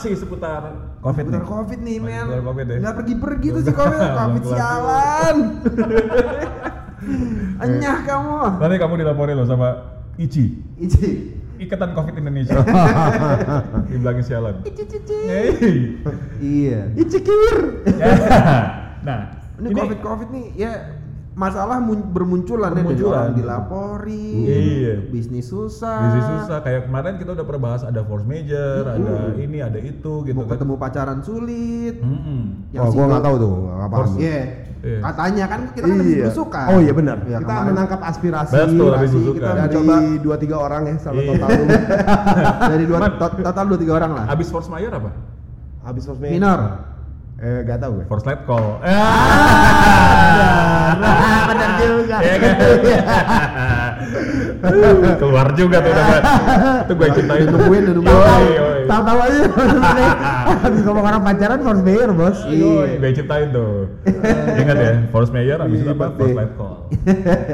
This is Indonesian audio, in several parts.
masih seputar COVID Seputar nih. covid nih men seputar COVID ya. nggak pergi-pergi tuh si covid covid sialan enyah kamu Nanti kamu dilaporin loh sama ICI, Ici Ikatan COVID Indonesia. Dibilangin sialan. Ici cici Hey. iya Icikir. Ya. Nah, ini covid covid nih ya masalah mun- bermunculan ya dari Bermunculan. orang dilaporin Iya. bisnis susah Bisnis susah kayak kemarin kita udah pernah bahas ada force major, ada ini, ada itu gitu mau kan. ketemu pacaran sulit Mm-mm. Wah, gua single- nggak tahu tuh, nggak paham. Iya. Iya. Katanya kan kita kan habis Iya. belusukan. Oh iya benar. Ya, kita kemarin. menangkap aspirasi, Betul, habis aspirasi kita dari Coba. dua tiga orang ya sama Iya. total dari dua total dua tiga orang lah. Abis force major apa? habis sosmed. Minor. Eh gak tahu gue. Force let call. Ah, benar juga. Iya kan? Keluar juga tuh nama. Itu gue cintain. Nungguin, nungguin. Tahu-tahu aja habis ngomong orang pacaran force mayor bos. Yoi, gue ciptain tuh. Ingat ya, force major abis itu apa? Iya, Force iya. let call.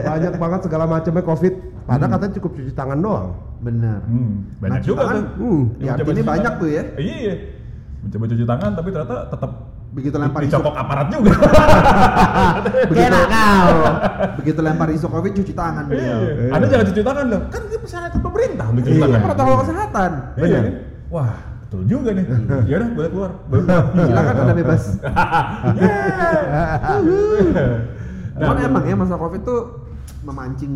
Banyak banget segala macamnya covid. Padahal katanya cukup cuci tangan doang. Benar. Hmm, banyak Nah, juga tuh. hmm, ya cuci banyak tuh ya. Iya. Mencoba cuci tangan tapi ternyata tetap Begitu lempar isu, dicokok aparat juga. begitu, begitu lempar isu covid cuci tangan beliau. Iya. Anda jangan cuci tangan loh. Kan itu persyaratan pemerintah untuk cuci Iya. tangan. Protokol kesehatan. Iya. Benar. kan? Wah, betul juga nih. Ya udah, boleh keluar. Silakan anda bebas. Nah, Cuman emang ya masalah covid tuh memancing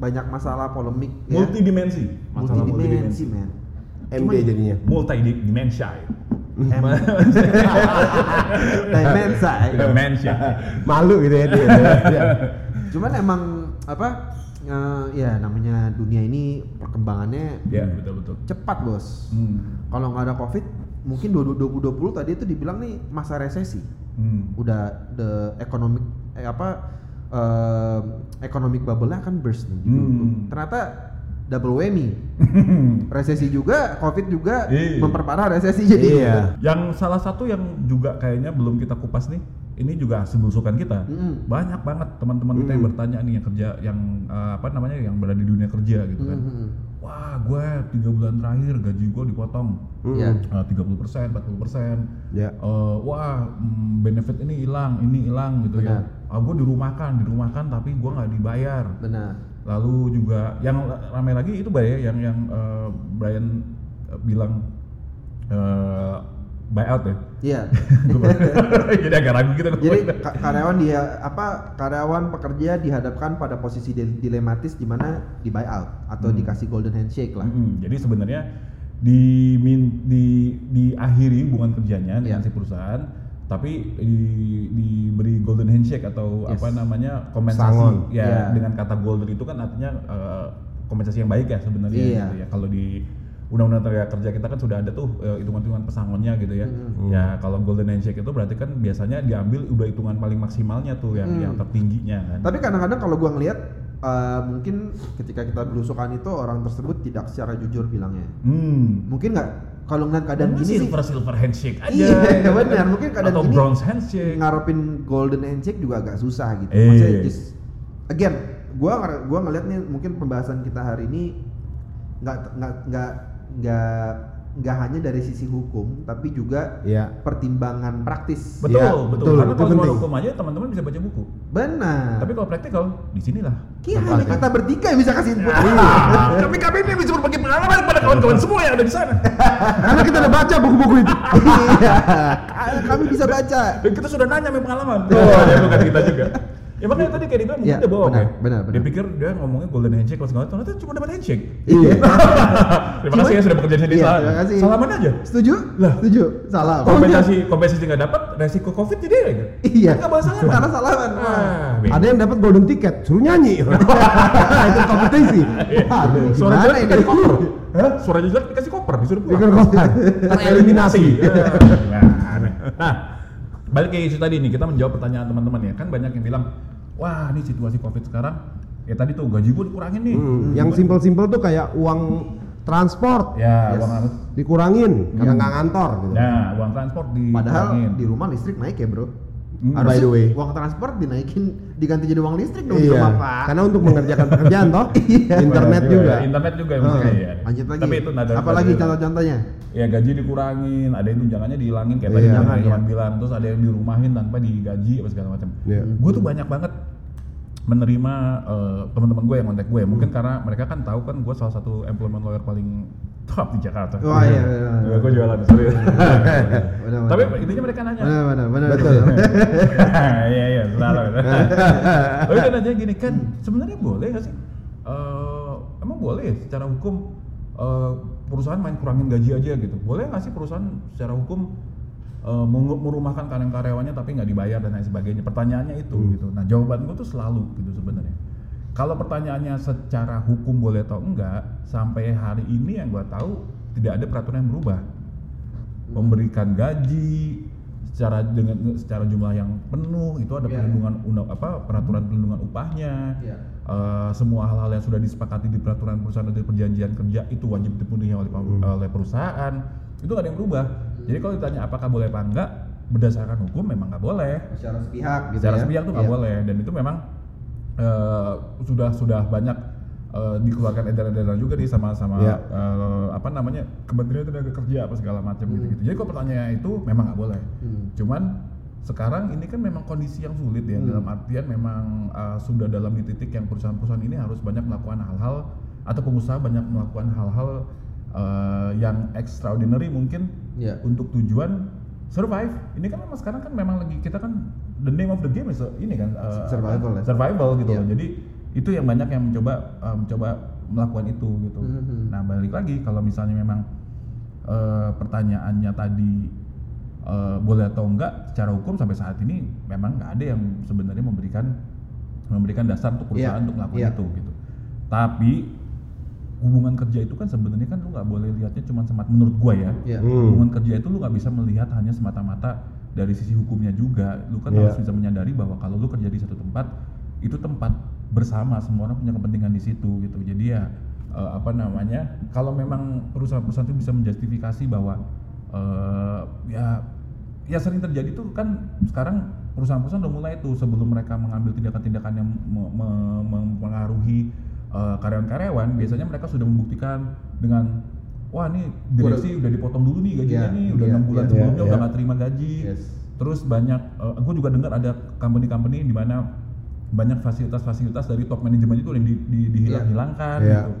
banyak masalah polemik ya. multidimensi. Masalah multidimensi men. MD jadinya. Multidimensia. Dimensa. ya. Dimensia. Malu gitu ya dia. Ya. Cuman emang apa eh, ya namanya dunia ini perkembangannya Ya, betul betul. cepat bos. Hmm. Kalau nggak ada covid mungkin 2020 tadi itu dibilang nih masa resesi. Hmm. Udah the economic eh, apa eh, economic bubble-nya akan burst nih. Hmm. Ternyata double whammy. resesi juga, covid juga Iya. memperparah resesi jadi. Iya. Yang salah satu yang juga kayaknya belum kita kupas nih, ini juga hasil belusukan kita. Mm-mm. Banyak banget teman-teman kita yang bertanya nih yang kerja, yang eh, apa namanya, yang berada di dunia kerja gitu kan. Mhm. Wah, gue tiga bulan terakhir gaji gue dipotong Iya. Eh, tiga puluh persen, 40 persen. Ya. wah, mm, benefit ini hilang, ini hilang gitu ya. Benar. Ah, gue dirumahkan, dirumahkan tapi gue nggak dibayar. Benar. Lalu juga yang ramai lagi itu Bay, ya, yang yang eh, Brian eh, bilang eh, buyout ya. Iya. Jadi agak ragu gitu. Jadi ka- karyawan dia apa karyawan pekerja dihadapkan pada posisi dil- dilematis di mana di buyout atau Hmm. dikasih golden handshake lah. Mm-mm. Jadi sebenarnya di, min, di diakhiri hubungan kerjanya dengan Iya. si perusahaan, tapi di, diberi golden handshake atau Yes. apa namanya kompensasi. Sangon. Ya Iya. dengan kata golden itu kan artinya eh, kompensasi yang baik ya sebenarnya. Iya. Gitu ya. Kalau di undang-undang tenaga kerja kita kan sudah ada tuh eh, hitungan-hitungan pesangonnya gitu ya. Mm-mm. Ya kalau golden handshake itu berarti kan biasanya diambil udah hitungan paling maksimalnya tuh yang Hmm. yang tertingginya kan. Tapi kadang-kadang kalau gua ngelihat eh, mungkin ketika kita belusukan itu orang tersebut tidak secara jujur bilangnya. Hmm. Mungkin nggak kalau ngeliat keadaan Mungkin gini sih silver silver handshake aja. Iya, benar. Mungkin keadaan atau gini bronze handshake. ngarepin golden handshake juga agak susah gitu. Eh. Maksudnya just again, gua gua ngeliat nih mungkin pembahasan kita hari ini nggak nggak nggak nggak nggak hanya dari sisi hukum, tapi juga Iya. pertimbangan praktis. Betul, Iya, betul. betul, Karena kalau cuma hukum aja teman-teman bisa baca buku. Benar. Tapi kalau praktikal di sinilah. Kira hanya kita bertiga yang bisa kasih input. Kami kami ini bisa berbagi pengalaman kepada kawan-kawan semua yang ada di sana. Karena kita udah baca buku-buku itu. Iya. Kami bisa baca. Dan kita sudah nanya sama pengalaman. Oh, ya bukan kita juga. Ya makanya tadi kayak bilang mungkin Iya, dia bohong benar, ya. benar, benar. Dia pikir dia ngomongnya golden handshake kalau segala ternyata cuma dapat handshake. Iya. Terima kasih ya sudah bekerja di sini. Iya, kasih. Salaman aja. Setuju? Lah. Setuju. Salah. Kompensasi kompensasi nggak dapat, resiko covid jadi ya. Iya. Nggak bahas salaman. Karena salaman. Ah, Ada yang dapat golden ticket, suruh nyanyi. itu kompetisi. Aduh, Suara jelek dikasih koper. Hah? Suara jelek dikasih koper, disuruh pulang. Tereliminasi. Nah, aneh. nah, balik ke isu tadi nih, kita menjawab pertanyaan teman-teman ya. Kan banyak yang bilang, wah ini situasi covid sekarang, ya tadi tuh gaji gue dikurangin nih. Hmm, yang simpel-simpel tuh kayak uang transport Ya, Yes. uang dikurangin karena nggak ngantor gitu. Nah, uang transport dikurangin. Padahal di rumah listrik naik ya bro. Hmm. Harusnya By the way. uang transport dinaikin diganti jadi uang listrik dong Iya, rumah Pak. karena untuk mengerjakan pekerjaan toh, Iya. internet Iya, juga. Internet juga Ah. maksudnya ya. Lanjut lagi. Tapi itu nada Apalagi nada- contoh-contohnya? ya gaji dikurangin, ada yang tunjangannya dihilangin kayak tadi Iya. yang Jangan, Johan ya. bilang, terus ada yang dirumahin tanpa digaji apa segala macam. Iya. Gue tuh banyak banget menerima eh, teman-teman gue yang kontak gue, Hmm. mungkin karena mereka kan tahu kan gue salah satu employment lawyer paling top di Jakarta. Wah iya. benar, Ya, gue jualan sorry. benar, Tapi intinya mereka nanya. Benar benar benar. Betul. Iya iya selalu. Tapi kan nanya gini kan sebenarnya boleh nggak sih? Eh, emang boleh secara hukum eh, perusahaan main kurangin gaji aja gitu? Boleh nggak sih perusahaan secara hukum mengu- merumahkan karyawan karyawannya tapi nggak dibayar dan lain sebagainya? Pertanyaannya itu gitu. Nah jawaban gue tuh selalu gitu sebenarnya. Kalau pertanyaannya secara hukum boleh atau enggak, sampai hari ini yang gue tahu tidak ada peraturan yang berubah memberikan gaji secara dengan secara jumlah yang penuh itu ada Iya. perlindungan undang apa peraturan perlindungan upahnya Iya. Eh, semua hal-hal yang sudah disepakati di peraturan perusahaan atau di perjanjian kerja itu wajib dipenuhi oleh, oleh perusahaan itu nggak ada yang berubah jadi kalau ditanya apakah boleh apa enggak berdasarkan hukum memang nggak boleh Secara sepihak gitu secara ya. sepihak tuh nggak Iya. boleh dan itu memang eh, sudah sudah banyak eh, dikeluarkan edaran-edaran juga nih sama sama Iya. eh, apa namanya Kementerian Tenaga Kerja apa segala macam gitu-gitu. Jadi kalau pertanyaannya itu memang nggak boleh. Hmm. Cuman sekarang ini kan memang kondisi yang sulit ya Hmm. dalam artian memang eh, sudah dalam di titik yang perusahaan-perusahaan ini harus banyak melakukan hal-hal atau pengusaha banyak melakukan hal-hal eh, yang extraordinary mungkin Iya. untuk tujuan survive. Ini kan memang sekarang kan memang lagi kita kan the name of the game is uh, ini kan uh, Survival ya. survival gitu Iya. loh. Jadi itu yang banyak yang mencoba uh, mencoba melakukan itu gitu. Mhm. Nah balik lagi kalau misalnya memang uh, pertanyaannya tadi uh, boleh atau enggak secara hukum sampai saat ini memang nggak ada yang sebenarnya memberikan memberikan dasar untuk perusahaan Iya, untuk melakukan iya. itu gitu. Tapi hubungan kerja itu kan sebenarnya kan lu nggak boleh lihatnya cuma semata menurut gua ya Iya. Hmm. hubungan kerja itu lu nggak bisa melihat hanya semata-mata dari sisi hukumnya juga lu kan Iya. harus bisa menyadari bahwa kalau lu kerja di satu tempat itu tempat bersama semua orang punya kepentingan di situ gitu jadi ya eh, apa namanya kalau memang perusahaan-perusahaan itu bisa menjustifikasi bahwa eh, ya ya sering terjadi tuh kan sekarang perusahaan-perusahaan udah mulai tuh sebelum mereka mengambil tindakan-tindakan yang me- me- mempengaruhi eh, karyawan-karyawan biasanya mereka sudah membuktikan dengan wah nih direksi udah dipotong dulu nih gajinya Iya, nih udah iya, enam bulan iya, sebelumnya iya, udah iya. nggak terima gaji Yes. terus banyak gue juga dengar ada company-company di mana banyak fasilitas-fasilitas dari top manajemen itu yang di, di- dihilang-hilangkan Iya. gitu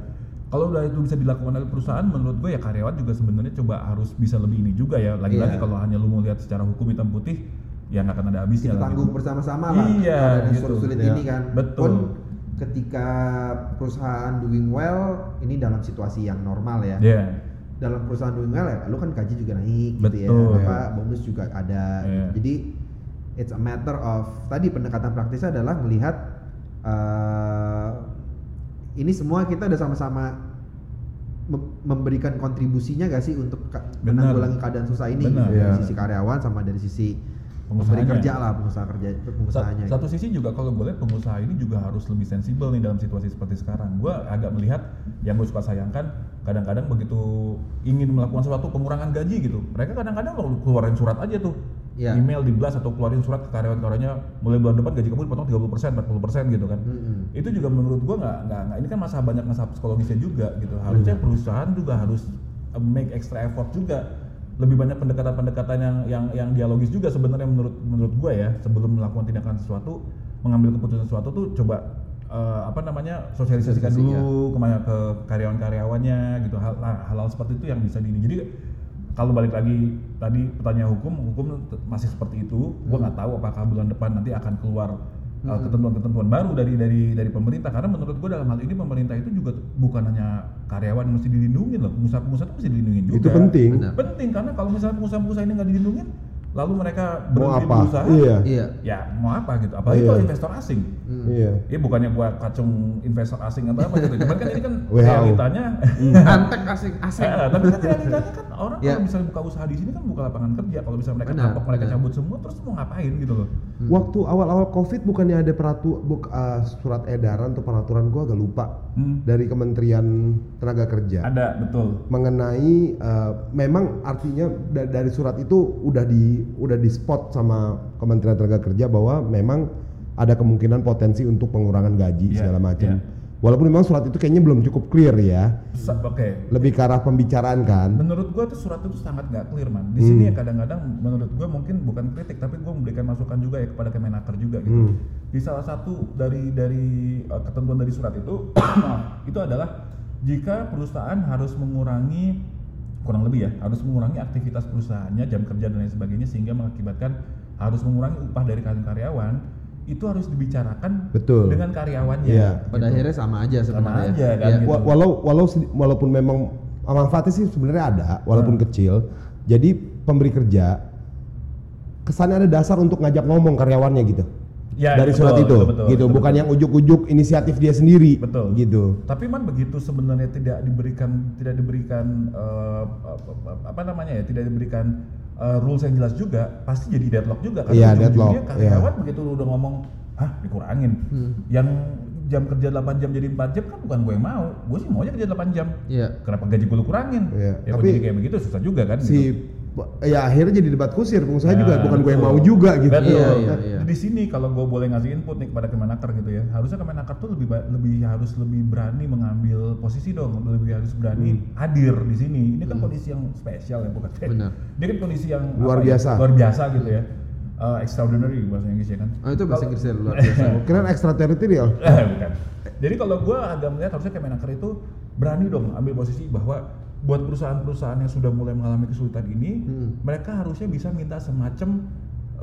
kalau udah itu bisa dilakukan oleh perusahaan menurut gue ya karyawan juga sebenarnya coba harus bisa lebih ini juga ya lagi-lagi Iya. kalau hanya lu mau lihat secara hukum hitam putih ya nggak akan ada habisnya kita lah tanggung gitu. bersama-sama lah Iya, gitu. sulit Iya. ini kan Betul. pun ketika perusahaan doing well ini dalam situasi yang normal ya Iya. dalam perusahaan doing well ya lu kan gaji juga naik gitu Betul. ya apa bonus juga ada Iya. jadi it's a matter of tadi pendekatan praktisnya adalah melihat eh, ini semua kita udah sama-sama mem- memberikan kontribusinya gak sih untuk menanggulangi keadaan susah ini Benar. dari Iya. sisi karyawan sama dari sisi Pengusahanya. kerja lah pengusaha kerja Sa- pengusahanya Satu sisi juga kalau gue lihat pengusaha ini juga harus lebih sensibel nih dalam situasi seperti sekarang. Gue agak melihat yang gue suka sayangkan kadang-kadang begitu ingin melakukan sesuatu pengurangan gaji gitu, mereka kadang-kadang keluarin surat aja tuh. Iya. Email di blast atau keluarin surat ke karyawan-karyawannya mulai bulan depan gaji kamu dipotong 30%, 40% gitu kan. Mm-mm. Itu juga menurut gue nggak nggak ini kan masalah banyak masalah psikologisnya juga gitu. Harusnya perusahaan juga harus uh, make extra effort juga lebih banyak pendekatan-pendekatan yang yang yang dialogis juga sebenarnya menurut menurut gue ya. Sebelum melakukan tindakan sesuatu mengambil keputusan sesuatu tuh coba eh, apa namanya sosialisasikan Sosialisasi, dulu ke mana ke karyawan-karyawannya gitu. Hal nah, hal-hal seperti itu yang bisa di ini jadi kalau balik lagi tadi pertanyaan hukum hukum masih seperti itu. Gue nggak tahu apakah bulan depan nanti akan keluar uh, ketentuan-ketentuan baru dari dari dari pemerintah karena menurut gue dalam hal ini pemerintah itu juga bukan hanya karyawan yang mesti dilindungi loh pengusaha-pengusaha itu mesti dilindungi juga Itu penting. Benar. penting karena kalau misalnya pengusaha-pengusaha ini nggak dilindungi lalu mereka Mau berhenti apa? berusaha Iya. iya ya mau apa gitu apalagi Iya. kalau investor asing Hmm. Iya. Ya bukannya gua kacung investor asing atau apa gitu. Cuman kan ini kan realitanya antek asing asing Eh, tapi kan realitanya kan orang Ya. kalau misalnya buka usaha di sini kan buka lapangan kerja. Kalau misalnya mereka tampok mereka benar. cabut semua, terus mau ngapain gitu loh? Waktu awal-awal COVID bukannya ada peratu buk, uh, surat edaran atau peraturan gua agak lupa Hmm. dari Kementerian Tenaga Kerja Ada betul. mengenai uh, memang artinya da- dari surat itu udah di udah di spot sama Kementerian Tenaga Kerja bahwa memang ada kemungkinan potensi untuk pengurangan gaji Iya, segala macam. iya. Walaupun memang surat itu kayaknya belum cukup clear ya, Oke. lebih ke arah pembicaraan kan. Menurut gua tuh surat itu sangat nggak clear man. Di Hmm. sini ya kadang-kadang menurut gua mungkin bukan kritik tapi gua memberikan masukan juga ya kepada Kemenaker juga gitu. Hmm. Di salah satu dari dari uh, ketentuan dari surat itu itu adalah jika perusahaan harus mengurangi kurang lebih ya harus mengurangi aktivitas perusahaannya jam kerja dan lain sebagainya sehingga mengakibatkan harus mengurangi upah dari karyawan itu harus dibicarakan Betul. dengan karyawannya. Iya. Pada akhirnya sama aja Sama sebenarnya. aja kan, Iya. gitu. Wa- walau walau walaupun memang manfaatnya sih sebenarnya ada walaupun Hmm. kecil jadi pemberi kerja kesannya ada dasar untuk ngajak ngomong karyawannya gitu Ya, dari betul, surat itu betul, betul, gitu betul, bukan betul. yang ujuk-ujuk inisiatif dia sendiri Betul. gitu Tapi man begitu sebenarnya tidak diberikan tidak diberikan apa- apa namanya ya tidak diberikan eh, rules yang jelas juga pasti jadi deadlock juga kan Iya, ujung-ujungnya deadlock, karyawan iya. begitu udah ngomong hah dikurangin Hmm. yang jam kerja 8 jam jadi 4 jam kan bukan gue yang mau gue sih maunya kerja 8 jam Iya. kenapa gaji gue lu kurangin Iya, ya tapi- tapi jadi kayak begitu susah juga kan si gitu. Ya akhirnya jadi debat kusir pengusaha Nah, juga bukan gue yang mau juga gitu Betul. Iya, iya, iya. Di sini kalau gue boleh ngasih input nih kepada Kemenaker gitu ya, harusnya Kemenaker tuh lebih lebih harus lebih berani mengambil posisi dong, lebih harus berani hadir di sini. Ini kan kondisi yang spesial ya bukan? Benar. Dia kan kondisi yang Luar apa ya, biasa. luar biasa gitu ya. Eh, extraordinary bahasa Inggris ya kan? Oh itu bahasa Kalau- Inggrisnya luar biasa. kira extraterritorial Eh, bukan. Jadi kalau gue agak melihat harusnya Kemenaker itu berani dong ambil posisi bahwa buat perusahaan-perusahaan yang sudah mulai mengalami kesulitan ini, Hmm. mereka harusnya bisa minta semacam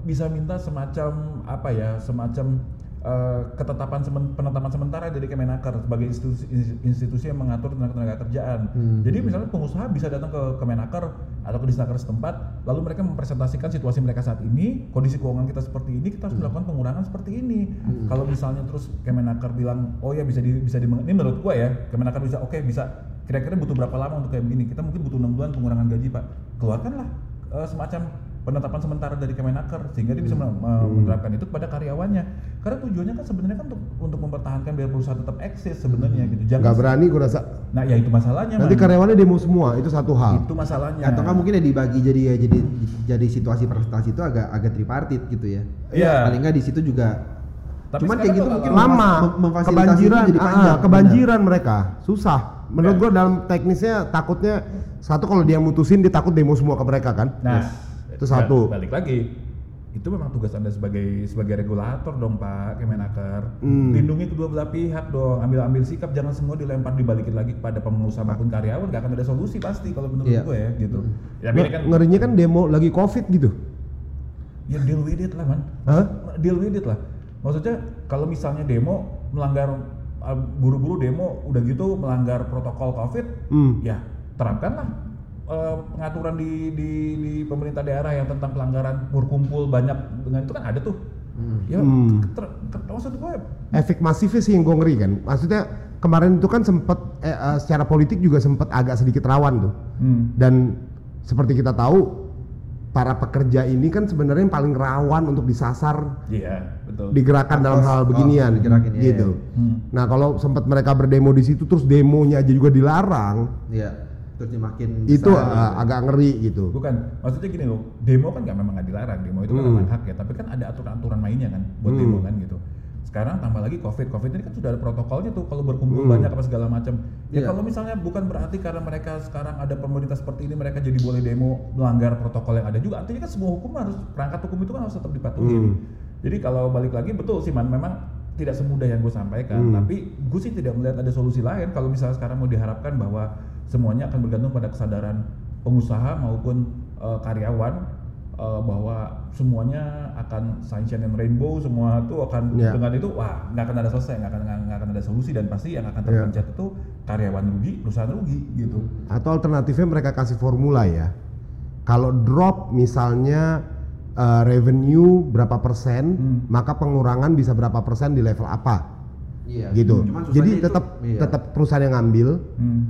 bisa minta semacam apa ya, semacam eh, ketetapan semen- penetapan sementara dari Kemenaker sebagai institusi, institusi yang mengatur tenaga tenaga kerjaan. Hmm. Jadi misalnya pengusaha bisa datang ke Kemenaker atau ke Disnaker setempat, lalu mereka mempresentasikan situasi mereka saat ini, kondisi keuangan kita seperti ini, kita harus melakukan pengurangan seperti ini. Kalau misalnya terus Kemenaker bilang, oh ya bisa di, bisa di, ini menurut gua ya, Kemenaker bisa, oke bisa, kira-kira butuh berapa lama untuk kayak begini? Kita mungkin butuh enam bulan pengurangan gaji pak. Keluarkanlah eh, semacam penetapan sementara dari Kemenaker sehingga dia bisa men- menerapkan itu kepada karyawannya. Karena tujuannya kan sebenarnya kan untuk untuk mempertahankan biar perusahaan tetap eksis sebenarnya gitu. Jangan nggak berani gue rasa Nah ya itu masalahnya. nanti Man. karyawannya demo semua itu satu hal itu masalahnya. Atau nggak mungkin ya dibagi jadi ya jadi jadi situasi presentasi itu agak agak tripartit gitu ya. Iya. Paling nggak di situ juga. Tapi Cuman kayak gitu mungkin lama kebanjiran jadi ah, panjang. kebanjiran mereka susah menurut Ya. gua dalam teknisnya takutnya satu kalau dia mutusin dia takut demo semua ke mereka kan Nah, itu satu. ba- Balik lagi. Itu memang tugas Anda sebagai sebagai regulator dong, Pak Kemenaker. Hmm. Lindungi kedua belah pihak dong. Ambil-ambil sikap jangan semua dilempar dibalikin lagi kepada pengusaha maupun karyawan, gak akan ada solusi pasti kalau menurut Iya. gue ya gitu. Ya Nge- ini kan ngerinya kan demo lagi covid gitu ya deal with it lah, Man. Hah? Deal with it lah. Maksudnya kalau misalnya demo melanggar uh, buru-buru demo udah gitu melanggar protokol Covid, Hmm. ya terapkanlah uh, pengaturan di, di di pemerintah daerah yang tentang pelanggaran berkumpul banyak dengan itu kan ada tuh. Ya, Hmm. ter, ter- maksud gue efek masifnya sih yang gue ngeri kan maksudnya kemarin itu kan sempet eh, eh, secara politik juga sempet agak sedikit rawan tuh hmm, dan seperti kita tahu para pekerja ini kan sebenarnya yang paling rawan untuk disasar iya betul. digerakkan dalam Mampus. hal Oh, beginian iya, gitu. Hmm. Nah kalau sempat mereka berdemo di situ terus demonya aja juga dilarang, Iya. Terus dia makin itu besar, uh, gitu. agak ngeri gitu. Bukan, maksudnya gini loh, demo kan nggak memang nggak dilarang, demo itu kan Hmm. memang hak ya, tapi kan ada aturan-aturan mainnya kan buat Hmm. demo kan gitu. Sekarang tambah lagi COVID, COVID ini kan sudah ada protokolnya tuh kalau berkumpul Hmm. banyak apa segala macam. Ya Iya. kalau misalnya bukan berarti karena mereka sekarang ada pemerintah seperti ini mereka jadi boleh demo melanggar protokol yang ada juga. Artinya kan semua hukum harus perangkat hukum itu kan harus tetap dipatuhi. Hmm. Jadi kalau balik lagi betul sih man, memang tidak semudah yang gue sampaikan, Hmm. tapi gue sih tidak melihat ada solusi lain kalau misalnya sekarang mau diharapkan bahwa semuanya akan bergantung pada kesadaran pengusaha maupun eh, karyawan eh, bahwa semuanya akan sunshine and rainbow semua itu akan Ya. dengan itu wah nggak akan ada selesai nggak akan nggak akan ada solusi dan pasti yang akan Ya. terpencet itu karyawan rugi perusahaan rugi gitu Atau alternatifnya mereka kasih formula ya. Kalau drop misalnya uh, revenue berapa persen, Hmm. maka pengurangan bisa berapa persen di level apa, Iya. gitu. Cuman Jadi itu- tetap iya. tetap perusahaan yang ngambil, Hmm.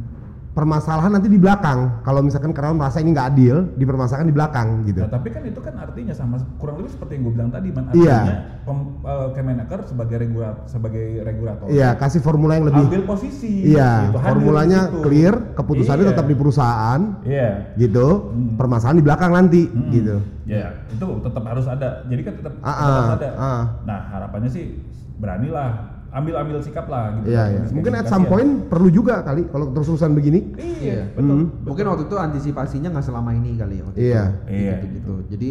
Permasalahan nanti di belakang. Kalau misalkan karyawan merasa ini nggak adil, dipermasalahkan di belakang gitu. Nah, tapi kan itu kan artinya sama kurang lebih seperti yang gue bilang tadi, man. Iya. Artinya pem- eh, Kemenaker sebagai regulator sebagai regulator Iya, kasih formula yang lebih ambil posisi. Iya, gitu, hadir formulanya di situ. clear, keputusannya Iya. tetap di perusahaan Iya. gitu. Hmm. Permasalahan di belakang nanti Hmm. gitu. Ya, itu tetap harus ada. Jadi kan tetap, Ah, tetap harus ah, ada. ah. Nah, harapannya sih beranilah ambil ambil sikap lah gitu. Iya, Kalau iya. Mungkin at some point perlu juga kali kalau terus-terusan begini. Iya, Iya. betul. Hmm. Mungkin waktu itu antisipasinya nggak selama ini kali ya waktu Iya. itu. Iya. Gitu gitu. Jadi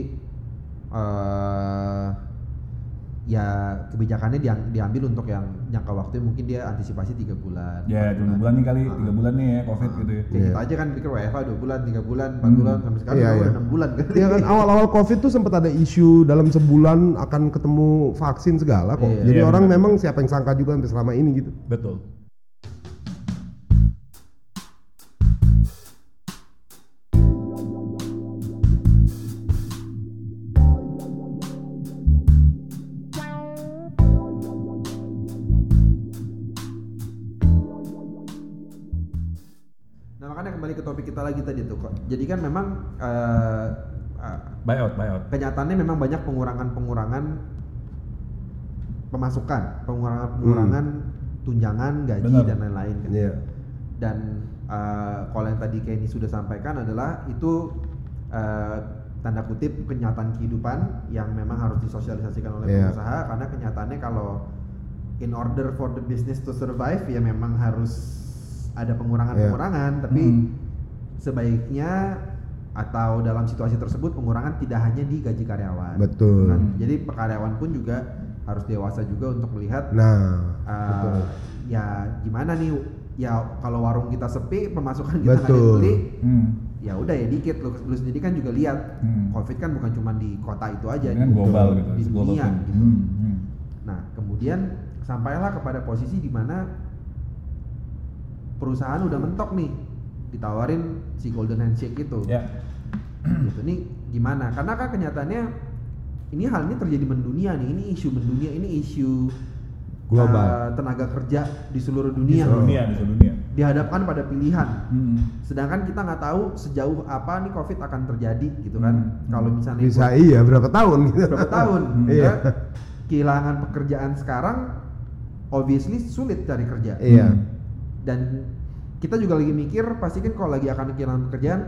eh ya kebijakannya diang- diambil untuk yang jangka waktu mungkin dia antisipasi tiga bulan. Ya, dua bulan nih kali, Ah. tiga bulan nih ya covid gitu ya. Kayak Iya. kita aja kan pikir WFH dua bulan, tiga bulan, empat Hmm. bulan sampai sekarang Iya, udah iya. enam bulan kan. Iya kan awal-awal covid tuh sempat ada isu dalam sebulan akan ketemu vaksin segala kok. Iya. Jadi Iya, orang benar. memang siapa yang sangka juga sampai selama ini gitu. Betul. Kita lagi tadi tuh kok. Jadi kan memang eh, eh, Buyout, buyout. kenyataannya memang banyak pengurangan-pengurangan pemasukan, pengurangan-pengurangan tunjangan, gaji Benar. dan lain-lain. kan. Iya. Dan eh, kalau yang tadi Kenny sudah sampaikan adalah itu eh, tanda kutip kenyataan kehidupan yang memang harus disosialisasikan oleh Iya. pengusaha karena kenyataannya kalau in order for the business to survive ya memang harus ada pengurangan-pengurangan tapi Hmm. Sebaiknya atau dalam situasi tersebut pengurangan tidak hanya di gaji karyawan. Betul. Kan? Jadi karyawan pun juga harus dewasa juga untuk melihat Nah, uh, betul. ya gimana nih ya kalau warung kita sepi pemasukan kita nggak ada yang Betul. beli Hmm. ya udah ya dikit lu, lu sendiri kan juga lihat Hmm. covid kan bukan cuma di kota itu aja Ini kan di- global gitu, di it's global dunia thing. gitu Hmm, hmm. nah kemudian sampailah kepada posisi di mana perusahaan udah mentok nih ditawarin si golden handshake itu Ya. gitu nih gimana karena kan kenyataannya ini hal ini terjadi mendunia nih ini isu mendunia ini isu Global. uh, tenaga kerja di seluruh Di dunia seluruh dunia, di seluruh dunia. dihadapkan pada pilihan Hmm. sedangkan kita nggak tahu sejauh apa nih covid akan terjadi gitu kan Hmm. kalau misalnya bisa gua- iya berapa tahun gitu. berapa tahun Hmm. ya, Iya. kehilangan pekerjaan sekarang obviously sulit cari kerja Iya. Hmm. dan kita juga lagi mikir pasti kan kalau lagi akan kehilangan pekerjaan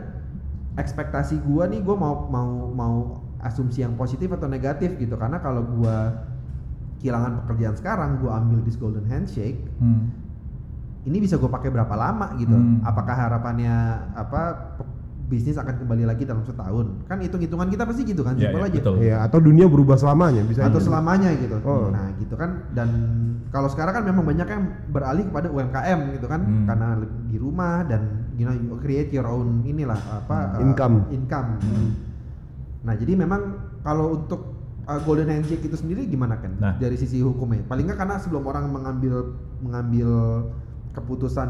ekspektasi gua nih gua mau mau mau asumsi yang positif atau negatif gitu karena kalau gua kehilangan pekerjaan sekarang gua ambil this golden handshake Hmm. ini bisa gue pakai berapa lama gitu Hmm. apakah harapannya apa bisnis akan kembali lagi dalam setahun kan hitung hitungan kita pasti gitu kan Iya, simpel iya, aja betul. Iya, atau dunia berubah selamanya bisa atau aja. selamanya gitu Oh. nah gitu kan dan kalau sekarang kan memang banyak yang beralih kepada UMKM gitu kan Hmm. karena di rumah dan you know you create your own inilah apa uh, Income. income Hmm. nah jadi memang kalau untuk uh, golden handshake itu sendiri gimana kan Nah. dari sisi hukumnya paling nggak karena sebelum orang mengambil mengambil keputusan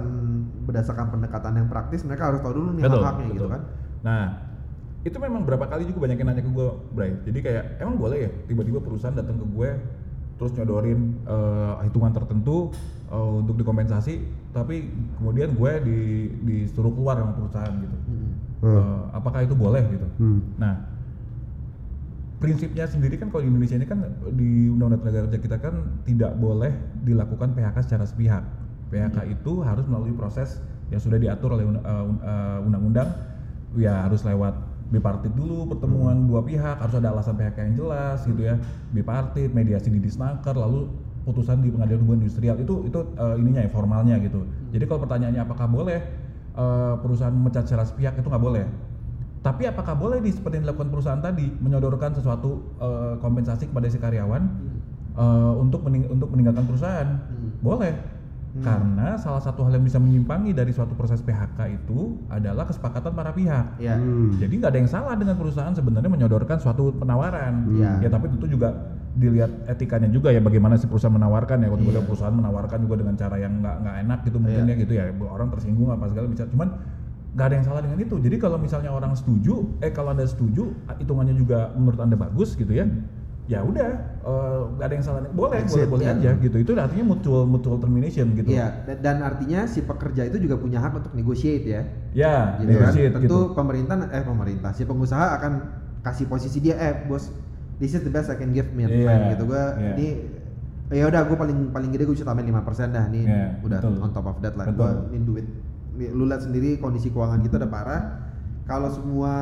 berdasarkan pendekatan yang praktis mereka harus tahu dulu nih Betul, hak-haknya gitu kan Nah, itu memang berapa kali juga banyak yang nanya ke gue, Bray. Jadi kayak emang boleh ya tiba-tiba perusahaan datang ke gue terus nyodorin eh, hitungan tertentu eh, untuk dikompensasi, tapi kemudian gue di disuruh keluar sama perusahaan gitu. Hmm. Eh, apakah itu boleh gitu? Hmm. Nah, prinsipnya sendiri kan kalau di Indonesia ini kan di Undang-Undang Tenaga Kerja kita kan tidak boleh dilakukan PHK secara sepihak. PHK itu harus melalui proses yang sudah diatur oleh eh, un- eh, undang-undang. Ya harus lewat bipartit dulu pertemuan dua pihak, harus ada alasan PHK yang jelas gitu ya. Bipartit, mediasi di Disnaker, lalu putusan di Pengadilan Hubungan Industrial itu itu eh, ininya ya formalnya gitu. Jadi kalau pertanyaannya apakah boleh eh, perusahaan memecat secara sepihak itu nggak boleh. Tapi apakah boleh di seperti yang dilakukan perusahaan tadi menyodorkan sesuatu eh, kompensasi kepada si karyawan eh, untuk mening- untuk meninggalkan perusahaan? Hmm. Boleh. Hmm. Karena salah satu hal yang bisa menyimpangi dari suatu proses PHK itu adalah kesepakatan para pihak. ya Hmm. Jadi nggak ada yang salah dengan perusahaan sebenarnya menyodorkan suatu penawaran. Iya. Ya tapi tentu juga dilihat etikanya juga ya bagaimana si perusahaan menawarkan ya. Kalau Iya. perusahaan menawarkan juga dengan cara yang nggak nggak enak gitu mungkin Iya. ya gitu ya orang tersinggung apa segala bisa. Cuman nggak ada yang salah dengan itu. Jadi kalau misalnya orang setuju, eh kalau anda setuju hitungannya juga menurut anda bagus gitu ya. Ya udah eh, nggak ada yang salah boleh That's boleh boleh ya. aja gitu itu artinya mutual mutual termination gitu Iya, dan, dan artinya si pekerja itu juga punya hak untuk negotiate ya. ya Gitu kan? negotiate Tentu gitu pemerintah eh pemerintah si pengusaha akan kasih posisi dia eh bos this is the best I can give man, Iya, man," gitu gua iya. ini ya udah gue paling paling gede gue bisa tambahin 5% dah nih Iya, udah betul. on top of that lah gua ini duit lu lihat sendiri kondisi keuangan kita udah parah kalau semua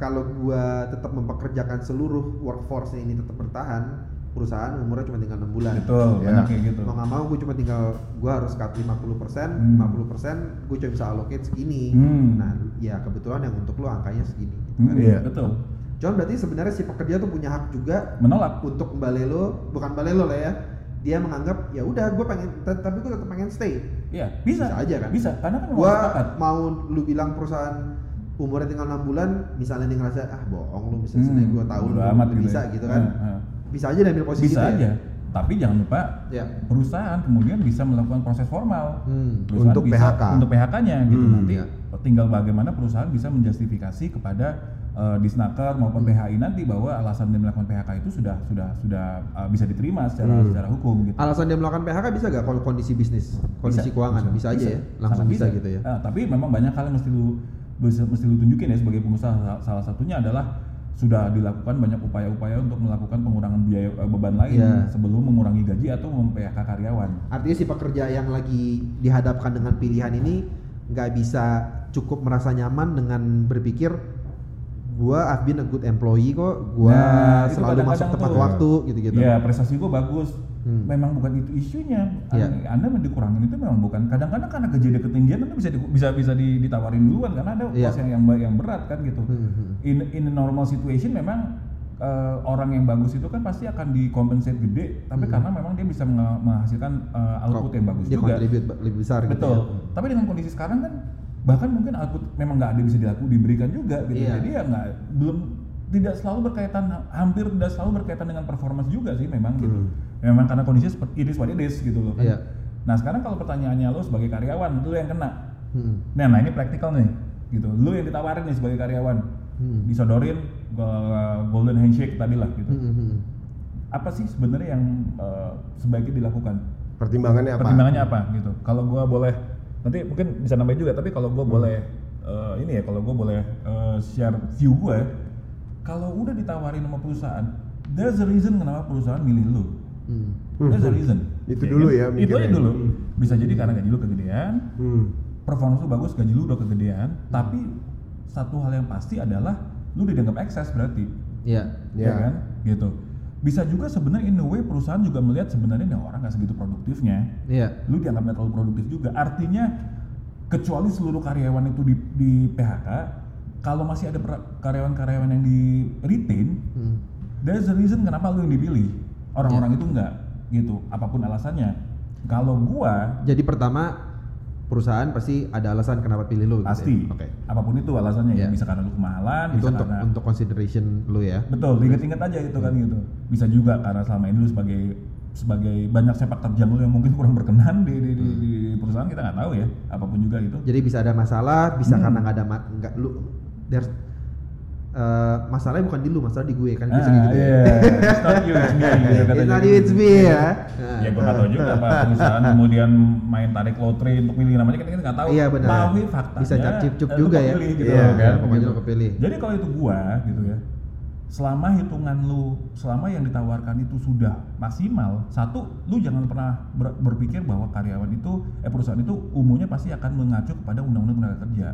kalau gua tetap mempekerjakan seluruh workforce ini tetap bertahan perusahaan umurnya cuma tinggal 6 bulan betul Ya. banyak kayak gitu mau nggak mau gue cuma tinggal gue harus cut 50 persen Hmm. 50 persen gue cuma bisa allocate segini Hmm. nah ya kebetulan yang untuk lo angkanya segini gitu Hmm, kan. iya betul cuman berarti sebenarnya si pekerja tuh punya hak juga menolak untuk balelo bukan balelo lah ya dia menganggap ya udah gue pengen tapi gue tetap pengen stay Iya, bisa. Bisa aja kan? Bisa, karena kan gue mau lu bilang perusahaan umurnya tinggal enam bulan misalnya dia ngerasa ah bohong lu bisa sebenarnya gue tahu lu, Hmm, amat gitu bisa ya. gitu kan Eh, eh. bisa aja diambil posisi Bisa itu ya. aja. Tapi jangan lupa ya perusahaan kemudian bisa melakukan proses formal. hmm. Perusahaan Untuk bisa- PHK. Untuk PHK-nya gitu Hmm, nanti iya. tinggal bagaimana perusahaan bisa menjustifikasi kepada eh, disnaker maupun Hmm. PHI nanti bahwa alasan dia melakukan PHK itu sudah sudah sudah eh, bisa diterima secara Hmm. secara hukum gitu. Alasan dia melakukan PHK bisa gak kalau kondisi bisnis, kondisi Bisa, keuangan bisa, aja ya, langsung sangat bisa, gitu ya. Nah, tapi memang banyak hal yang mesti lu bisa mesti lu tunjukin ya sebagai pengusaha. Salah- satunya adalah sudah dilakukan banyak upaya-upaya untuk melakukan pengurangan biaya eh, beban lain Iya. sebelum mengurangi gaji atau mem-PHK karyawan. Artinya si pekerja yang lagi dihadapkan dengan pilihan ini nggak bisa cukup merasa nyaman dengan berpikir gua I've been a good employee kok, gua Nah, selalu masuk kadang-kadang tepat tuh. waktu gitu-gitu. Ya prestasi gua bagus. Hmm. Memang bukan itu isunya. Iya. Anda dikurangin itu memang bukan. Kadang-kadang karena gaji dia ketinggian Anda bisa di- bisa bisa di- ditawarin duluan karena ada bos yang yang yang berat kan gitu. Hmm, hmm. In in a normal situation memang eh, orang yang bagus itu kan pasti akan dikompensate gede, tapi Hmm. karena memang dia bisa menghasilkan eh, output yang bagus dia juga. ba- lebih besar gitu. Betul. ya. Tapi dengan kondisi sekarang kan bahkan mungkin output memang nggak ada bisa dilaku diberikan juga gitu. Iya. Jadi ya nggak belum tidak selalu berkaitan hampir tidak selalu berkaitan dengan performance juga sih memang gitu. Memang karena kondisinya seperti it is what it is gitu loh kan. Iya. Nah sekarang kalau pertanyaannya lo sebagai karyawan lo yang kena. Hmm. Nah, nah ini praktikal nih gitu. Lo yang ditawarin nih sebagai karyawan Hmm. disodorin uh, golden handshake tadi lah gitu. Hmm, hmm, hmm. Apa sih sebenarnya yang uh, sebaiknya dilakukan? Pertimbangannya apa? pertimbangannya apa gitu kalau gua boleh nanti mungkin bisa nambahin juga tapi kalau gua Hmm. boleh eh, ini ya kalau gua boleh eh, share view gue kalau udah ditawarin sama perusahaan there's a reason kenapa perusahaan milih lu Hmm. there's a reason. Itu dulu ya itu aja dulu. Bisa jadi karena gaji lu kegedean. Hmm. performance lu bagus gaji lu udah kegedean. Tapi satu hal yang pasti adalah lu dianggap ekses berarti. Iya. ya Ya. kan? Gitu. Bisa juga sebenarnya in a way perusahaan juga melihat sebenarnya nih orang nggak segitu produktifnya. Iya. lu dianggap nggak terlalu produktif juga. Artinya kecuali seluruh karyawan itu di, di PHK kalau masih ada karyawan-karyawan yang di retain Hmm. there's a reason kenapa lu yang dipilih orang-orang itu enggak gitu apa pun alasannya kalau gua Jadi pertama perusahaan pasti ada alasan kenapa pilih lu. gitu ya? pasti Oke. apa pun itu alasannya ya Iya. bisa karena lu kemahalan Itu bisa untuk karena untuk consideration lu ya. betul inget-inget aja gitu kan gitu bisa juga karena selama ini lu sebagai sebagai banyak sepak terjang lu yang mungkin kurang berkenan di, di, di, di perusahaan kita nggak tahu ya apa pun juga gitu Jadi bisa ada masalah, bisa Hmm. karena nggak ada nggak lu there's eh, masalahnya bukan di lu, masalah di gue kan Ah, gitu ya. iya. It's not you, it's me, gitu. It's not you, it's me ya. Nah, ya gue nggak tahu juga apa perusahaan kemudian main tarik lotre untuk milih namanya kita kan nggak tahu Iya, benar. tapi faktanya Bisa cap cip cup juga ya. kepilih gitu Iya, loh, kan pokoknya lu kepilih. jadi kalau itu gua gitu ya selama hitungan lu selama yang ditawarkan itu sudah maksimal satu lu jangan pernah ber- berpikir bahwa karyawan itu eh perusahaan itu umumnya pasti akan mengacu kepada undang-undang tenaga kerja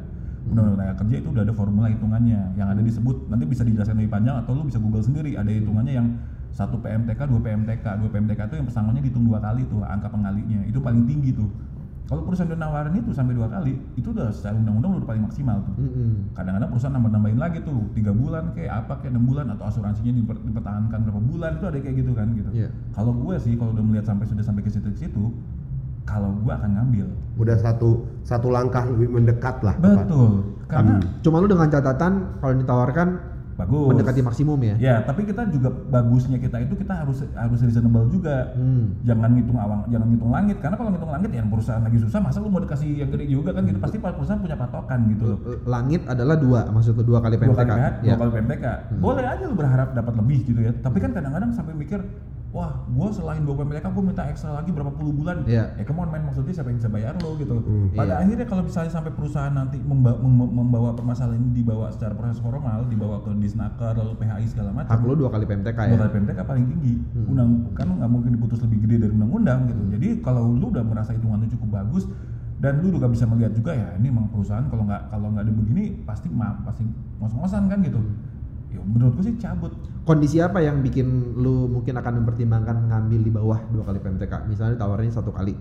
undang-undang tenaga kerja itu udah ada formula hitungannya. Yang ada disebut nanti bisa dijelaskan lebih panjang atau lu bisa google sendiri. Ada hitungannya yang satu PMTK, dua PMTK, dua PMTK itu yang pesangonnya dihitung dua kali tuh angka pengalinya. Itu paling tinggi tuh. Kalau perusahaan udah nawarin itu sampai dua kali itu udah secara undang-undang udah paling maksimal tuh. Kadang-kadang perusahaan nambah-nambahin lagi tuh tiga bulan kayak apa kayak enam bulan atau asuransinya diper- dipertahankan berapa bulan itu ada kayak gitu kan gitu. Iya. kalau gue sih kalau udah melihat sampai sudah sampai ke situ-situ kalau gue akan ngambil Udah satu satu langkah lebih mendekat lah. tepat. betul karena Cuma lu dengan catatan kalau ditawarkan bagus. mendekati maksimum ya. Ya, tapi kita juga bagusnya kita itu kita harus harus reasonable juga. Hmm. Jangan ngitung awang, jangan ngitung langit karena kalau ngitung langit ya perusahaan lagi susah, masa lu mau dikasih yang gede juga kan gitu. Pasti perusahaan punya patokan gitu loh. Langit adalah dua, maksud lu dua kali Dua PMTK. kali PH, Ya. dua kali PMTK. Boleh aja lu berharap dapat lebih gitu ya. Tapi kan kadang-kadang sampai mikir, wah, gua selain dua PMTK gua minta ekstra lagi berapa puluh bulan. Iya. Ya come on man, maksudnya siapa yang bisa bayar lo gitu. Iya. Pada akhirnya kalau misalnya sampai perusahaan nanti memba- mem- membawa permasalahan ini dibawa secara proses formal, dibawa ke disnaker lalu PHI segala macam. Hak lu dua kali PMTK ya. Dua kali PMTK paling tinggi. Hmm. Undang kan nggak mungkin diputus lebih gede dari undang-undang gitu. Jadi kalau lu udah merasa hitungannya cukup bagus dan lu juga bisa melihat juga ya ini emang perusahaan kalau nggak kalau nggak ada begini pasti ma pasti ngos-ngosan kan gitu. Hmm. Ya menurutku sih cabut. Kondisi apa yang bikin lu mungkin akan mempertimbangkan ngambil di bawah dua kali PMTK? Misalnya ditawarin satu kali.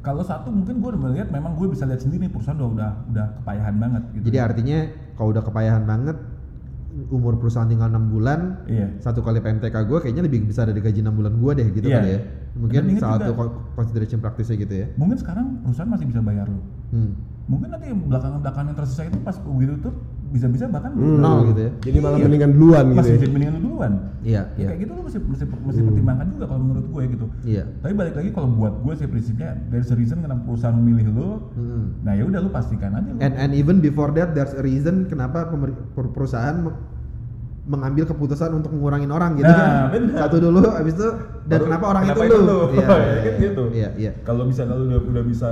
Kalau satu mungkin gue udah melihat memang gue bisa lihat sendiri nih perusahaan udah udah udah kepayahan banget gitu. Jadi artinya kalau udah kepayahan banget umur perusahaan tinggal enam bulan, Iya. satu kali PMTK gue kayaknya lebih besar dari gaji enam bulan gue deh gitu Iya. kali ya. Mungkin salah satu co- consideration praktisnya gitu ya. Mungkin sekarang perusahaan masih bisa bayar lo. Hmm. Mungkin nanti belakangan-belakangan yang tersisa itu pas begitu tuh bisa-bisa bahkan Hmm. Nol gitu ya. Jadi malah Iya. mendingan duluan gitu masih ya. jadi mendingan lu duluan. Iya, Ya, iya. kayak gitu lu mesti mesti mesti pertimbangkan juga kalau menurut gue gitu. Iya. Tapi balik lagi kalau buat gue sih prinsipnya dari reason kenapa perusahaan memilih lu. Hmm. Nah ya udah lu pastikan aja lu. And and even before that there's a reason kenapa per- perusahaan me- mengambil keputusan untuk mengurangin orang gitu Nah, kan. benar. Satu dulu habis itu dan Baru, kenapa orang kenapa itu itu lu? Iya, Ya, iya, gitu. Iya, iya. Kalau misalnya lu udah udah bisa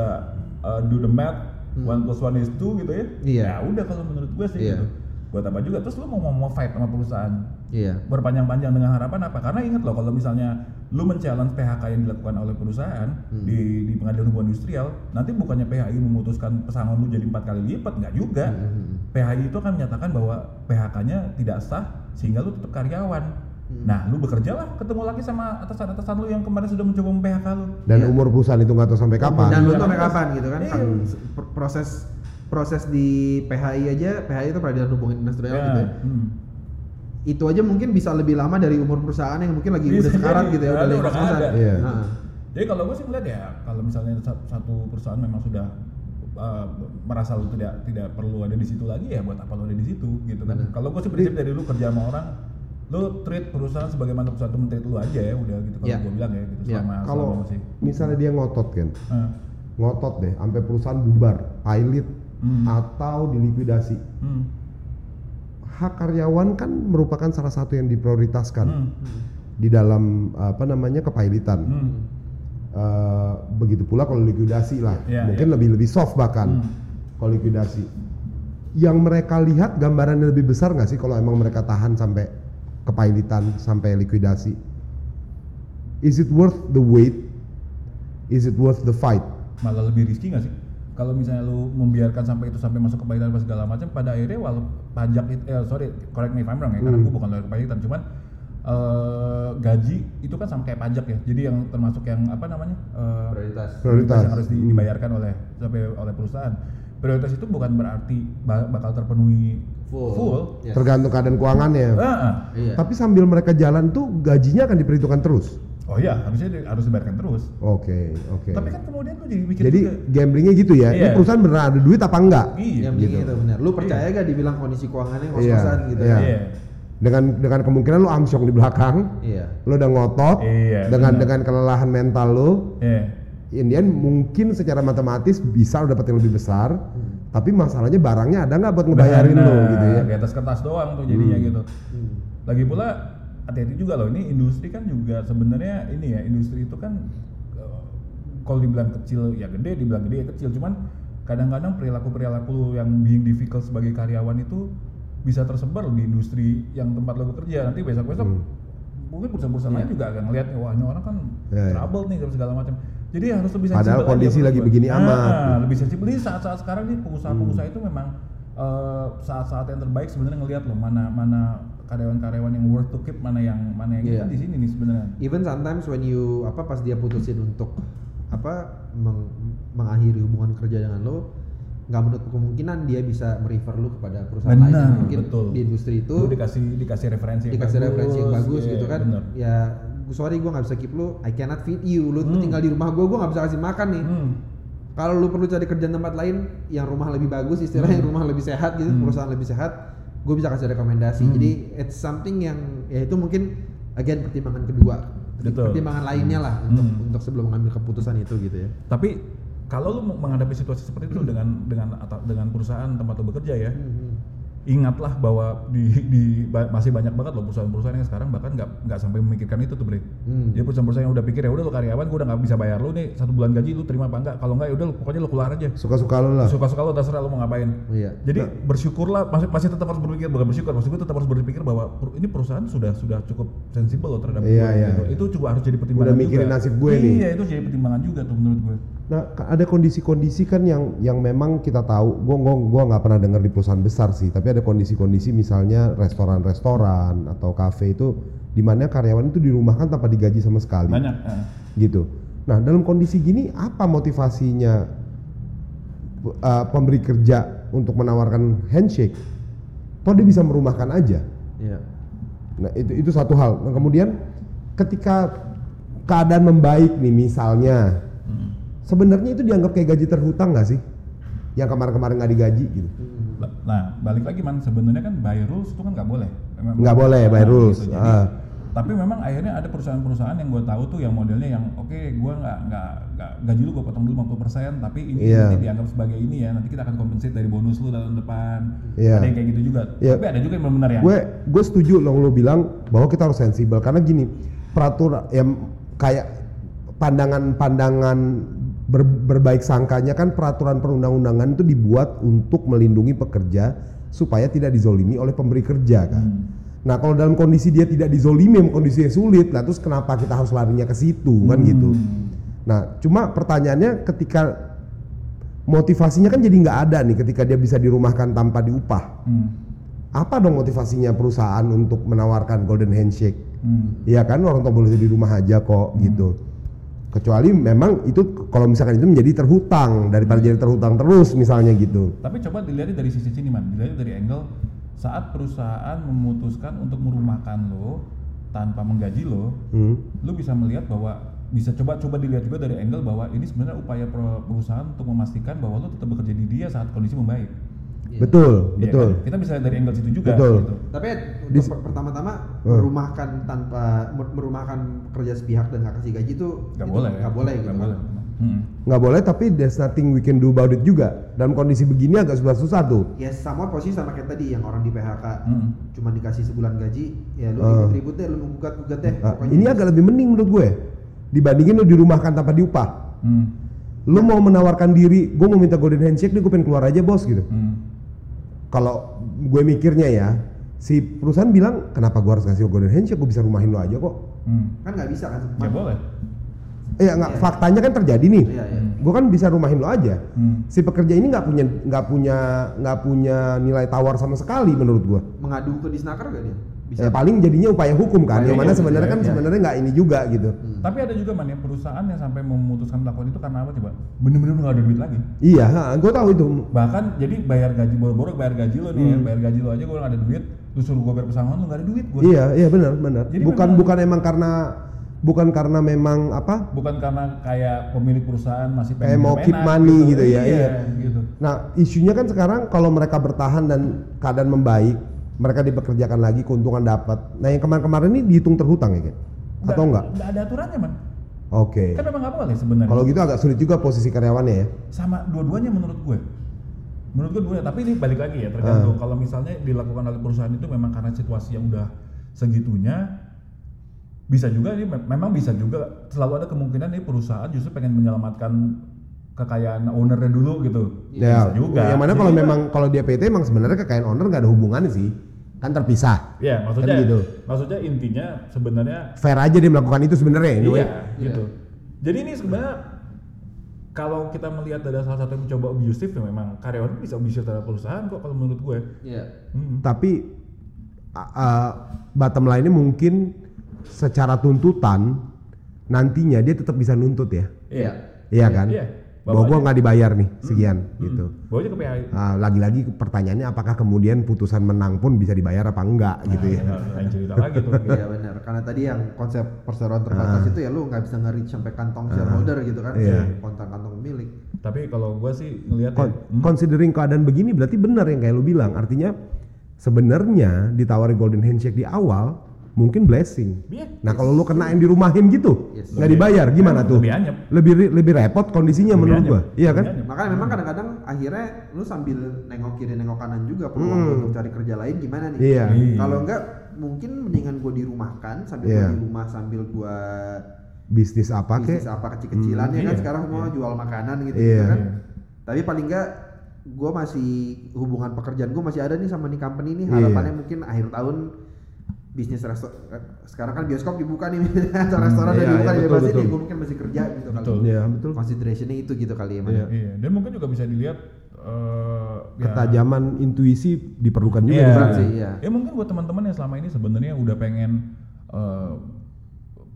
uh, do the math, Hmm. one plus one is two gitu ya. Iya. Ya udah kalau menurut gue sih Iya. gitu. Buat apa juga? Terus lu mau mau fight sama perusahaan? Iya. berpanjang-panjang dengan harapan apa? Karena ingat loh kalau misalnya lu men-challenge PHK yang dilakukan oleh perusahaan Hmm. di di pengadilan hubungan industrial, nanti bukannya PHI memutuskan pesangon lu jadi empat kali lipat, nggak juga. Hmm. PHI itu akan menyatakan bahwa PHK-nya tidak sah sehingga lu tetap karyawan. Hmm. Nah, lu bekerjalah ketemu lagi sama atasan-atasan lu yang kemarin sudah mencoba mem-PHK lu. Dan Iya. umur perusahaan itu nggak tahu sampai kapan. Dan lu tuh sampai kapan gitu kan? Iya. Kan pr- proses proses di PHI aja, PHI itu peradilan hubungan industrial Ya, gitu ya. hmm. Itu aja mungkin bisa lebih lama dari umur perusahaan yang mungkin lagi Bisa udah sekarat jadi. gitu ya, Ya, udah lagi ada. Iya. Nah, Jadi kalau gue sih melihat ya, kalau misalnya sa- satu perusahaan memang sudah uh, merasa lu tidak tidak perlu ada di situ lagi ya buat apa lu ada di situ gitu kan. Kalau gue sih prinsip dari lu kerja sama orang, lu treat perusahaan sebagaimana perusahaan itu men-treat lu aja ya udah gitu kalau Iya. gue bilang ya gitu Iya. selama Kalau selama masih. misalnya dia ngotot kan, Nah, ngotot deh, sampai perusahaan bubar, pilot Hmm. atau dilikuidasi. hmm, Hak karyawan kan merupakan salah satu yang diprioritaskan hmm, di dalam apa namanya kepailitan. hmm, Eh, begitu pula kalau likuidasi lah, Iya, mungkin iya. lebih lebih soft bahkan Hmm. kalau likuidasi. Yang mereka lihat gambarannya lebih besar nggak sih kalau emang mereka tahan sampai kepailitan sampai likuidasi? Is it worth the wait? Is it worth the fight? malah lebih risky nggak sih? Kalau misalnya lu membiarkan sampai itu sampai masuk ke apa segala macam, pada akhirnya walau pajak itu, eh, sorry, correct me if I'm wrong ya, karena Hmm. gue bukan lawyer kepailitan, cuman eh, gaji itu kan sama kayak pajak ya, jadi yang termasuk yang apa namanya eh, prioritas. Prioritas. yang harus di- Hmm. dibayarkan oleh sampai oleh perusahaan. Prioritas itu bukan berarti ba- bakal terpenuhi Full. full. Yes. Tergantung keadaan keuangannya. Ah, ah. Iya. Tapi sambil mereka jalan tuh gajinya akan diperhitungkan terus. Oh iya, harusnya di- harus dibayarkan terus. Oke, oke. Tapi kan kemudian lu jadi mikir Jadi juga. gamblingnya gitu ya. Ini Iya. perusahaan beneran ada duit apa enggak? Iya. yang penting gitu. itu benar. Lu percaya gak dibilang kondisi keuangannya Iya, ngos-ngosan gitu? iya. Iya. Dengan dengan kemungkinan lu amsyong di belakang, Iya. lu udah ngotot Iya, dengan benar. dengan kelelahan mental lu, Iya. Indian mungkin secara matematis bisa lu dapat yang lebih besar, Hmm. Tapi masalahnya barangnya ada nggak buat ngebayarin lu Benar, gitu ya. Di atas kertas doang tuh jadinya Hmm. gitu. Hmm. Lagi pula hati-hati juga loh ini industri kan juga sebenarnya ini ya industri itu kan eh, kalau dibilang kecil ya gede, dibilang gede ya kecil. Cuman kadang-kadang perilaku-perilaku yang being difficult sebagai karyawan itu bisa tersebar di industri yang tempat lo bekerja. Nanti besok-besok Hmm. mungkin perusahaan-perusahaan lain juga akan ngeliat wah ini orang kan Ya, ya. trouble nih dan segala macam. Jadi harus lebih Padahal sensible aja kondisi lagi begini Nah, amat. lebih sensitif. Jadi saat-saat sekarang nih pengusaha-pengusaha Hmm. itu memang eh, saat-saat yang terbaik sebenarnya ngelihat loh mana mana karyawan-karyawan yang worth to keep, mana yang mana yang Iya. kan di sini nih sebenarnya. Even sometimes when you apa pas dia putusin untuk apa meng- mengakhiri hubungan kerja dengan lo nggak menutup kemungkinan dia bisa merefer lu kepada perusahaan lain Benar, yang mungkin betul. di industri itu Lu dikasih dikasih referensi yang dikasih bagus, referensi yang bagus iya, gitu kan bener. ya sorry gue nggak bisa keep lu I cannot feed you lu Hmm. tinggal di rumah gue gue nggak bisa kasih makan nih Hmm. kalau lu perlu cari kerjaan tempat lain yang rumah lebih bagus istilahnya Hmm. rumah lebih sehat gitu Hmm. perusahaan lebih sehat gue bisa kasih rekomendasi. Hmm. Jadi it's something yang ya itu mungkin again pertimbangan kedua, Betul. pertimbangan lainnya lah untuk Hmm. untuk sebelum mengambil keputusan itu gitu ya. Tapi kalau lu mau menghadapi situasi seperti itu dengan dengan atau dengan perusahaan tempat lu bekerja ya, ingatlah bahwa di, di ba- masih banyak banget loh perusahaan-perusahaan yang sekarang bahkan nggak nggak sampai memikirkan itu tuh Bre. Hmm. Jadi perusahaan-perusahaan yang udah pikir ya udah lu karyawan gue udah nggak bisa bayar lu nih satu bulan gaji lu terima apa enggak kalau enggak ya udah pokoknya lu keluar aja Suka-suka lo lah. suka-suka lu terserah lu mau ngapain Iya. jadi bersyukurlah masih masih tetap harus berpikir bukan bersyukur maksud gue tetap harus berpikir bahwa per- ini perusahaan sudah sudah cukup sensibel loh terhadap Iya, gue iya. gitu. itu juga harus jadi pertimbangan Udah mikirin juga. nasib gue iya, nih. iya itu jadi pertimbangan juga tuh menurut gue Nah, ada kondisi-kondisi kan yang yang memang kita tahu, gua gua gua nggak pernah dengar di perusahaan besar sih, tapi ada kondisi-kondisi misalnya restoran-restoran atau kafe itu di mana karyawan itu dirumahkan tanpa digaji sama sekali. banyak eh. Gitu. Nah, dalam kondisi gini apa motivasinya uh, pemberi kerja untuk menawarkan handshake? Toh dia bisa merumahkan aja. Iya. Nah, itu itu satu hal. Nah, kemudian ketika keadaan membaik nih misalnya. Sebenarnya itu dianggap kayak gaji terhutang nggak sih? Yang kemarin-kemarin nggak digaji gitu. Nah, balik lagi man, sebenarnya kan by rules itu kan nggak boleh. Nggak boleh, by rules. Jadi, Ah. Tapi memang akhirnya ada perusahaan-perusahaan yang gue tahu tuh yang modelnya yang oke, gue nggak nggak gaji lu gue potong dulu 50 tapi ini Iya. nanti dianggap sebagai ini ya. Nanti kita akan compensate dari bonus lu dalam depan. Iya. Ada yang kayak gitu juga. Iya. Tapi ada juga yang benar-benar yang Gue gue setuju loh lo bilang bahwa kita harus sensibel karena gini peraturan yang kayak pandangan-pandangan ber- berbaik sangkanya kan peraturan perundang-undangan itu dibuat untuk melindungi pekerja supaya tidak dizolimi oleh pemberi kerja kan. Hmm. Nah kalau dalam kondisi dia tidak dizolimi, kondisinya sulit, nah terus kenapa kita harus larinya ke situ kan Hmm. gitu. Nah cuma pertanyaannya ketika motivasinya kan jadi nggak ada nih ketika dia bisa dirumahkan tanpa diupah Hmm. apa dong motivasinya perusahaan untuk menawarkan golden handshake? Hmm. Iya kan orang tua boleh di rumah aja kok gitu. Kecuali memang itu kalau misalkan itu menjadi terhutang daripada jadi terhutang terus misalnya gitu. Tapi coba dilihat dari sisi sini man, dilihat dari angle saat perusahaan memutuskan untuk merumahkan lo tanpa menggaji lo, Hmm. lu bisa melihat bahwa bisa coba coba dilihat juga dari angle bahwa ini sebenarnya upaya per- perusahaan untuk memastikan bahwa lu tetap bekerja di dia saat kondisi membaik. Iya. Betul, Iya betul. kan? Kita bisa dari angle situ juga. Betul. Gitu. Tapi Di- untuk per- pertama-tama Hmm. merumahkan tanpa mer- merumahkan kerja sepihak dan nggak kasih gaji itu Gak itu boleh. nggak boleh Gak gitu. boleh. Hmm. Nggak boleh tapi there's nothing we can do about it juga. Dalam kondisi begini agak susah-susah tuh. Ya sama posisi sama kayak tadi yang orang di PHK Hmm. cuma dikasih sebulan gaji, ya lu Ah. ribut-ribut deh, lu gugat-gugat deh. Nah, pokoknya. ini agak lebih mending menurut gue dibandingin lu dirumahkan tanpa diupah. Hmm. Lu mau menawarkan diri, gue mau minta golden handshake nih, gue pengen keluar aja bos gitu. Hmm. Kalau gue mikirnya ya si perusahaan bilang kenapa gue harus kasih golden handshake gue bisa rumahin lo aja kok Hmm. kan nggak bisa kan? Ya boleh. eh nggak Iya. faktanya kan terjadi nih Iya, iya. gue kan bisa rumahin lo aja Hmm. si pekerja ini nggak punya nggak punya nggak punya nilai tawar sama sekali menurut gue Mengadu ke disnaker gak dia? Eh, paling jadinya upaya hukum kan Upaya yang mana sebenarnya kan iya. sebenarnya nggak ini juga gitu Hmm. Tapi ada juga man ya perusahaan yang sampai memutuskan melakukan itu karena apa coba? Bener-bener nggak ada duit lagi. iya gue tahu itu Bahkan jadi bayar gaji boro-boro bayar gaji lo nih, ya, Hmm. bayar gaji lo aja gue nggak ada duit, lu suruh gue bayar pesangon lu nggak ada duit gue. iya iya benar benar Jadi bukan memang- bukan emang karena bukan karena memang apa Bukan karena kayak pemilik perusahaan masih Kayak pengen mau hidup keep enak money gitu ya, Iya, iya. gitu. Nah, isunya kan sekarang kalau mereka bertahan dan keadaan membaik, mereka dipekerjakan lagi, keuntungan dapat. Nah, yang kemarin-kemarin ini dihitung terhutang ya, Ken? Atau enggak? Nggak ada aturannya man. Oke. Kan memang nggak boleh sebenarnya. Kalau gitu agak sulit juga posisi karyawannya ya. sama dua-duanya menurut gue menurut gue dua tapi ini balik lagi ya tergantung kalau misalnya dilakukan oleh perusahaan itu memang karena situasi yang udah segitunya bisa juga ini me- memang bisa juga selalu ada kemungkinan nih perusahaan justru pengen menyelamatkan kekayaan ownernya dulu gitu Ya, bisa juga Yang mana kalau memang kalau dia PT emang sebenarnya kekayaan owner nggak ada hubungannya sih. Kan terpisah. ya maksudnya Kan gitu. maksudnya intinya sebenarnya Fair aja dia melakukan itu sebenarnya. anyway. Iya, gitu. Jadi ini sebenarnya kalau kita melihat ada salah satu yang mencoba abusive ya memang karyawan bisa abusive terhadap perusahaan kok kalau menurut gue. Iya. Hmm. Tapi uh, bottom line-nya mungkin secara tuntutan nantinya dia tetap bisa nuntut ya. Iya. Iya kan? Iya. Bahwa gua Bapaknya- nggak dibayar nih sekian gitu. Bawa aja ke PHI. Ah, lagi-lagi pertanyaannya apakah kemudian putusan menang pun bisa dibayar apa enggak gitu ya. Nah, lain cerita lagi tuh. Iya benar. Karena tadi yang konsep perseroan terbatas itu ya lu nggak bisa nge-reach sampai kantong shareholder gitu kan, Iya. kontak kantong pemilik. Tapi kalau gue sih ngelihat ya, Kon- Considering keadaan begini berarti benar yang kayak lu bilang. Artinya sebenarnya ditawarin golden handshake di awal mungkin blessing. Iya. Nah kalau lu kenain di rumahin gitu, Yes. nggak dibayar gimana tuh? Lebih anyep. Lebih lebih repot kondisinya Lebih menurut anyep. gua, iya kan? Anyep. Makanya memang kadang-kadang akhirnya lu sambil nengok kiri nengok kanan juga peluang Hmm. untuk cari kerja lain gimana nih? Iya. Iya. Kalau enggak mungkin mendingan gue dirumahkan sambil Iya. gua di rumah sambil gua Bisnis apa bisnis kek? apa kecil-kecilan Hmm, ya kan iya, sekarang semua jual makanan gitu, Iya. kan. Tapi paling enggak gue masih hubungan pekerjaan gue masih ada nih sama nih company nih Iya. harapannya mungkin akhir tahun bisnis resto sekarang kan bioskop dibuka nih atau restoran udah Iya, dibuka iya, betul, betul. nih gue mungkin masih kerja gitu Betul. kali Iya betul. considerationnya itu gitu kali ya. Iya. Iya, dan mungkin juga bisa dilihat eh, ya- Ketajaman intuisi diperlukan juga. Iya. sih, iya. Ya mungkin buat teman-teman yang selama ini sebenarnya udah pengen eh,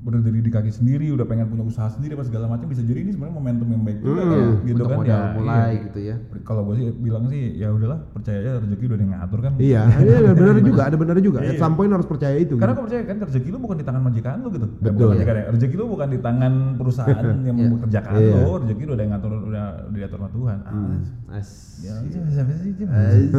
berdiri di kaki sendiri, udah pengen punya usaha sendiri apa segala macam bisa jadi ini sebenarnya momentum yang baik juga Hmm, kan, Iya, gitu untuk kan ya. mulai iya. gitu ya Kalau gue sih bilang sih ya udahlah percaya aja rezeki udah ada yang ngatur kan. Iya, iya ada benar juga, ada benar juga. Iya. At some point harus percaya itu. Karena gitu. percaya kan rezeki lu bukan di tangan majikan lu gitu. Betul. bukan majikan ya. Rezeki lu bukan di tangan perusahaan yang Iya. mempekerjakan Iya. lu, rezeki lu udah yang ngatur udah diatur sama Tuhan. Ah, As ya, siapa As-?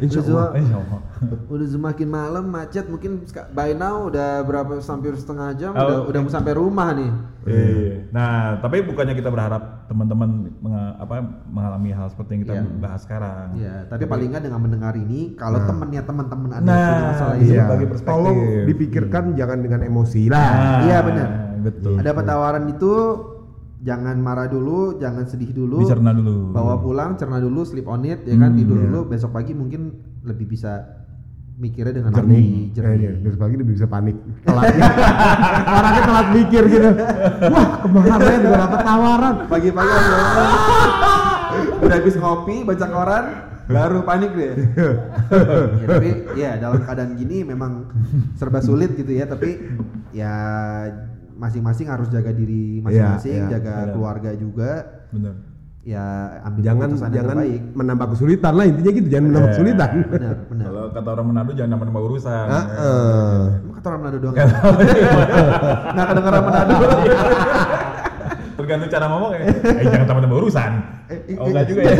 Insya Udah Allah. semakin malam macet mungkin by now udah berapa hampir setengah jam Oh. udah udah mau sampai rumah nih Iya. Nah, tapi bukannya kita berharap teman-teman menga- apa mengalami hal seperti yang kita Iya. bahas sekarang. ya tapi paling nggak dengan mendengar ini kalau temennya teman-teman ada yang Nah, punya masalah iya. itu Iya, bagi perspektif. tolong dipikirkan jangan dengan emosi lah. Nah, Iya, benar. Betul. ada tawaran itu jangan marah dulu jangan sedih dulu Dicerna dulu. bawa pulang cerna dulu sleep on it ya kan Hmm, tidur iya. dulu besok pagi mungkin lebih bisa mikirnya dengan jernih, lebih jernih. jernih Besok pagi dia bisa panik. Telatnya. Orangnya telat mikir gitu. Wah kemarin gue dapat tawaran. pagi-pagi udah, udah habis ngopi baca koran baru panik deh ya, tapi ya dalam keadaan gini memang serba sulit gitu ya tapi ya masing-masing harus jaga diri masing-masing Iya, iya. jaga Benar. keluarga juga Bener. Ya ambil Jangan jangan terbaik menambah kesulitan lah intinya gitu. Jangan menambah Iya. kesulitan. benar benar Kalau kata orang Manado jangan nambah urusan. Ah, eh. Emang kata orang Manado doang ya? nggak kedengeran Manado Tergantung cara ngomong ya. Eh jangan tambah-tambah urusan. Eh, Oh eh, enggak eh. juga ya.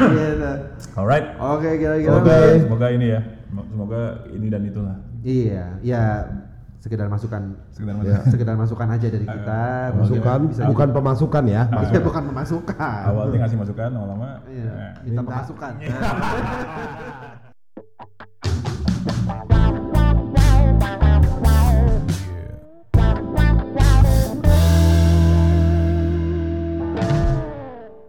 Gitu. Alright. oke kira-kira Semoga, semoga ini ya. Semoga ini dan itulah. iya ya sekedar masukan Sekedar Ya. sekedar masukan aja dari kita Masukan bisa bukan pemasukan ya. Iya, bukan pemasukan Awalnya ngasih masukan, lama-lama. Iya, eh, minta Minta. pemasukan